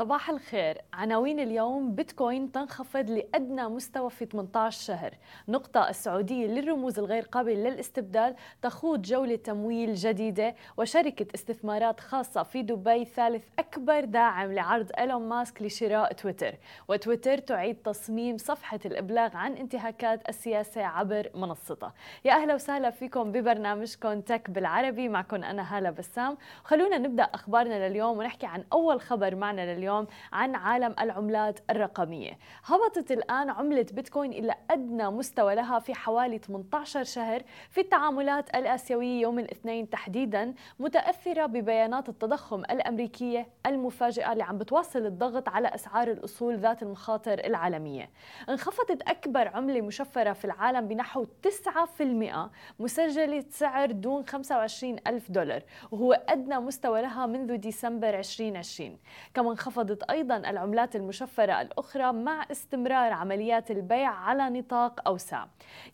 صباح الخير. عناوين اليوم بيتكوين تنخفض لأدنى مستوى في 18 شهر. نقطة السعودية للرموز الغير قابلة للاستبدال. تخوض جولة تمويل جديدة. وشركة استثمارات خاصة في دبي ثالث أكبر داعم لعرض إيلون ماسك لشراء تويتر. وتويتر تعيد تصميم صفحة الإبلاغ عن انتهاكات السياسة عبر منصتها. يا أهلا وسهلا فيكم ببرنامجكم تك بالعربي. معكم أنا هالة بسام. خلونا نبدأ أخبارنا لليوم ونحكي عن أول خبر معنا لليوم. اليوم عن عالم العملات الرقمية. هبطت الآن عملة بيتكوين إلى أدنى مستوى لها في حوالي 18 شهر في التعاملات الآسيوية يوم الاثنين تحديدا متأثرة ببيانات التضخم الأمريكية المفاجئة اللي عم بتواصل الضغط على أسعار الأصول ذات المخاطر العالمية. انخفضت أكبر عملة مشفرة في العالم بنحو 9% مسجلة سعر دون 25 ألف دولار وهو أدنى مستوى لها منذ ديسمبر 2020 كما انخفض انخفضت أيضا العملات المشفرة الأخرى مع استمرار عمليات البيع على نطاق أوسع.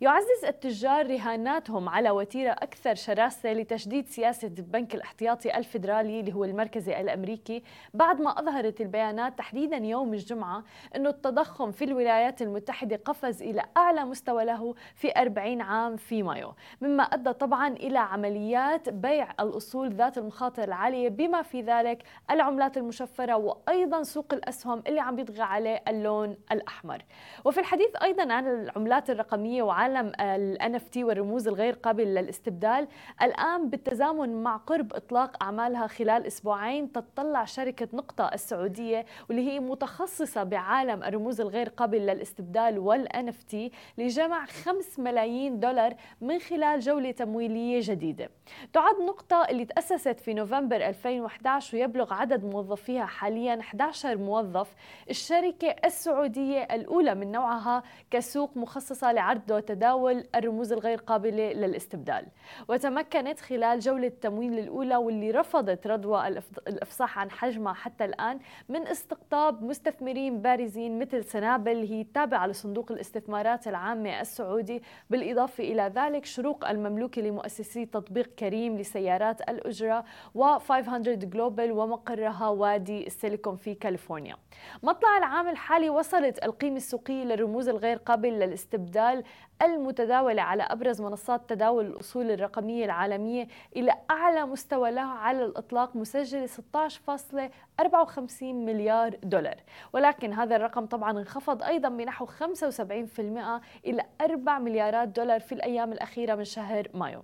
يعزز التجار رهاناتهم على وتيرة أكثر شراسة لتشديد سياسة البنك الاحتياطي الفيدرالي اللي هو المركزي الأمريكي بعد ما أظهرت البيانات تحديدا يوم الجمعة أنه التضخم في الولايات المتحدة قفز إلى أعلى مستوى له في 40 عام في مايو. مما أدى طبعا إلى عمليات بيع الأصول ذات المخاطر العالية. بما في ذلك العملات المشفرة وأيضا سوق الأسهم اللي عم بيطغى عليه اللون الأحمر. وفي الحديث أيضا عن العملات الرقمية وعالم NFT والرموز الغير قابلة للاستبدال الآن بالتزامن مع قرب إطلاق أعمالها خلال أسبوعين تطلع شركة نقطة السعودية واللي هي متخصصة بعالم الرموز الغير قابلة للاستبدال NFT لجمع 5 ملايين دولار من خلال جولة تمويلية جديدة. تعد نقطة اللي تأسست في نوفمبر 2011 ويبلغ عدد موظفيها حاليا 11 موظف الشركة السعودية الأولى من نوعها كسوق مخصصة لعرض وتداول الرموز الغير قابلة للاستبدال. وتمكنت خلال جولة التمويل الأولى واللي رفضت رضوى الإفصاح عن حجمها حتى الآن من استقطاب مستثمرين بارزين مثل سنابل هي تابعة لصندوق الاستثمارات العامة السعودي. بالإضافة إلى ذلك شروق المملوكة لمؤسسي تطبيق كريم لسيارات الأجرة و500 جلوبال ومقرها وادي السيليكون لكم في كاليفورنيا. مطلع العام الحالي وصلت القيمة السوقية للرموز الغير قابل للاستبدال المتداولة على أبرز منصات تداول الأصول الرقمية العالمية إلى أعلى مستوى له على الإطلاق مسجل 16.54 مليار دولار. ولكن هذا الرقم طبعا انخفض أيضا بنحو 75% إلى 4 مليارات دولار في الأيام الأخيرة من شهر مايو.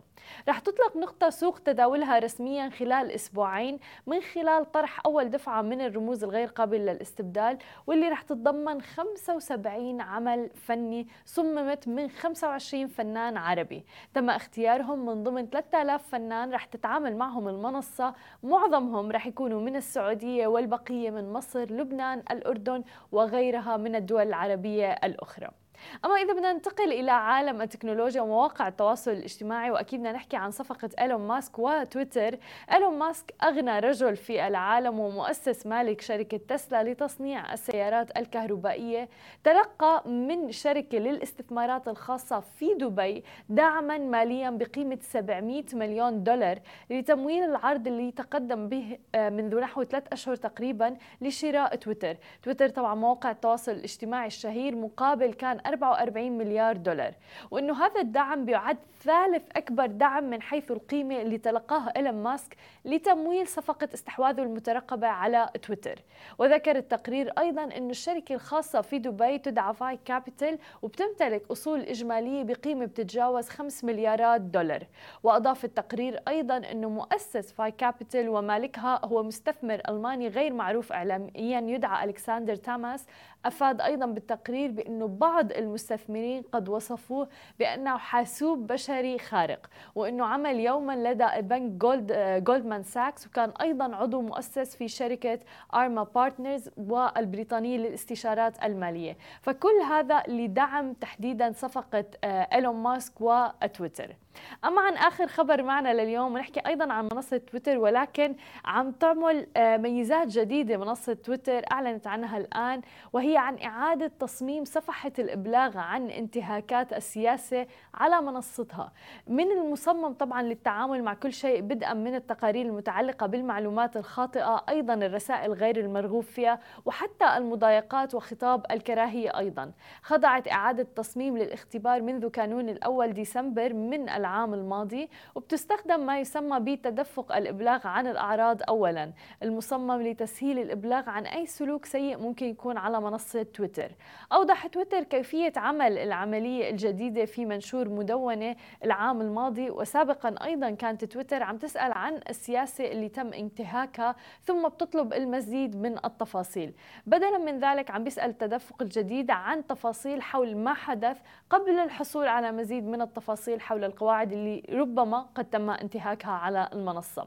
رح تطلق نقطة سوق تداولها رسميا خلال أسبوعين من خلال طرح أول دفعة من الرموز الغير قابلة للاستبدال واللي رح تتضمن 75 عمل فني صممت من 25 فنان عربي. تم اختيارهم من ضمن 3000 فنان رح تتعامل معهم المنصة. معظمهم رح يكونوا من السعودية والبقية من مصر لبنان الأردن وغيرها من الدول العربية الأخرى. أما إذا بدنا ننتقل إلى عالم التكنولوجيا ومواقع التواصل الاجتماعي وأكيد بدنا نحكي عن صفقة إيلون ماسك وتويتر. إيلون ماسك أغنى رجل في العالم ومؤسس مالك شركة تسلا لتصنيع السيارات الكهربائية. تلقى من شركة للاستثمارات الخاصة في دبي دعما ماليا بقيمة 700 مليون دولار لتمويل العرض اللي تقدم به آه، منذ نحو ثلاث أشهر تقريبا لشراء تويتر. تويتر طبعا موقع التواصل الاجتماعي الشهير مقابل كان 44 مليار دولار وأنه هذا الدعم بيعد ثالث أكبر دعم من حيث القيمة اللي تلقاها إيلون ماسك لتمويل صفقة استحواذه المترقبة على تويتر. وذكر التقرير أيضا أن الشركة الخاصة في دبي تدعى فاي كابيتال وبتمتلك أصول إجمالية بقيمة بتتجاوز 5 مليارات دولار. وأضاف التقرير أيضا أنه مؤسس فاي كابيتال ومالكها هو مستثمر ألماني غير معروف إعلاميا يدعى ألكسندر تاماس. أفاد أيضا بالتقرير بأنه بعض المستثمرين قد وصفوه بأنه حاسوب بشري خارق وأنه عمل يوما لدى بنك جولد جولدمان ساكس وكان أيضا عضو مؤسس في شركة أرما بارتنرز البريطانية للاستشارات المالية. فكل هذا لدعم تحديدا صفقة إيلون ماسك وتويتر. أما عن آخر خبر معنا لليوم ونحكي أيضا عن منصة تويتر ولكن عم تعمل آه، ميزات جديدة. منصة تويتر أعلنت عنها الآن وهي عن إعادة تصميم صفحة الإبلاغ عن انتهاكات السياسة على منصتها. من المصمم طبعا للتعامل مع كل شيء بدءا من التقارير المتعلقة بالمعلومات الخاطئة أيضا الرسائل غير المرغوب فيها وحتى المضايقات وخطاب الكراهية أيضا. خضعت إعادة تصميم للاختبار منذ كانون الأول ديسمبر من العام الماضي وبتستخدم ما يسمى بتدفق الإبلاغ عن الأعراض أولا المصمم لتسهيل الإبلاغ عن أي سلوك سيء ممكن يكون على منصة تويتر. أوضح تويتر كيفية عمل العملية الجديدة في منشور مدونة العام الماضي وسابقا أيضا كانت تويتر عم تسأل عن السياسة اللي تم انتهاكها ثم بتطلب المزيد من التفاصيل. بدلا من ذلك عم بيسأل التدفق الجديد عن تفاصيل حول ما حدث قبل الحصول على مزيد من التفاصيل حول القواعد اللي ربما قد تم انتهاكها على المنصة.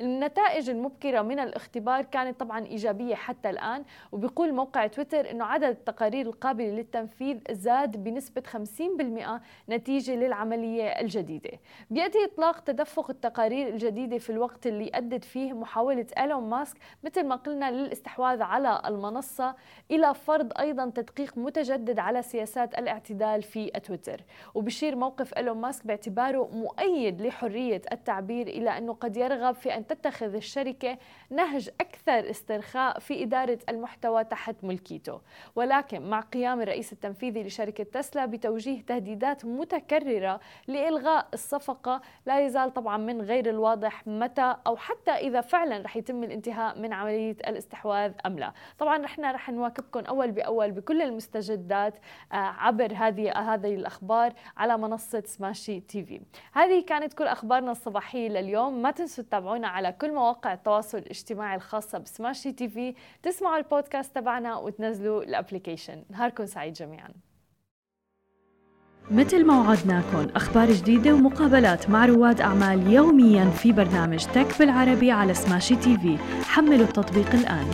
النتائج المبكرة من الاختبار كانت طبعا إيجابية حتى الآن وبيقول موقع تويتر أنه عدد التقارير القابلة للتنفيذ زاد بنسبة 50% نتيجة للعملية الجديدة. بيأتي إطلاق تدفق التقارير الجديدة في الوقت اللي أدت فيه محاولة إيلون ماسك مثل ما قلنا للاستحواذ على المنصة إلى فرض أيضا تدقيق متجدد على سياسات الاعتدال في تويتر. وبشير موقف إيلون ماسك باعتباره مؤيد لحرية التعبير إلى أنه قد يرغب في أن تتخذ الشركة نهج أكثر استرخاء في إدارة المحتوى تحت ملكيته. ولكن مع قيام الرئيس التنفيذي لشركة تسلا بتوجيه تهديدات متكررة لإلغاء الصفقة لا يزال طبعا من غير الواضح متى أو حتى إذا فعلا رح يتم الانتهاء من عملية الاستحواذ أم لا. طبعا نحن رح نواكبكم أول بأول بكل المستجدات آه، عبر هذه هذه الأخبار على منصة سماشي تي في هذه كانت كل أخبارنا الصباحية لليوم. ما تنسوا تتابعونا على كل مواقع التواصل الاجتماعي الخاصة بسماشي تي في. تسمعوا البودكاست تبعنا وتنزلوا ال application. نهاركم سعيد جميعا. مثل ما وعدناكم أخبار جديدة ومقابلات مع رواد أعمال يوميا في برنامج تك بالعربي على سماشي تي في. حملوا التطبيق الآن.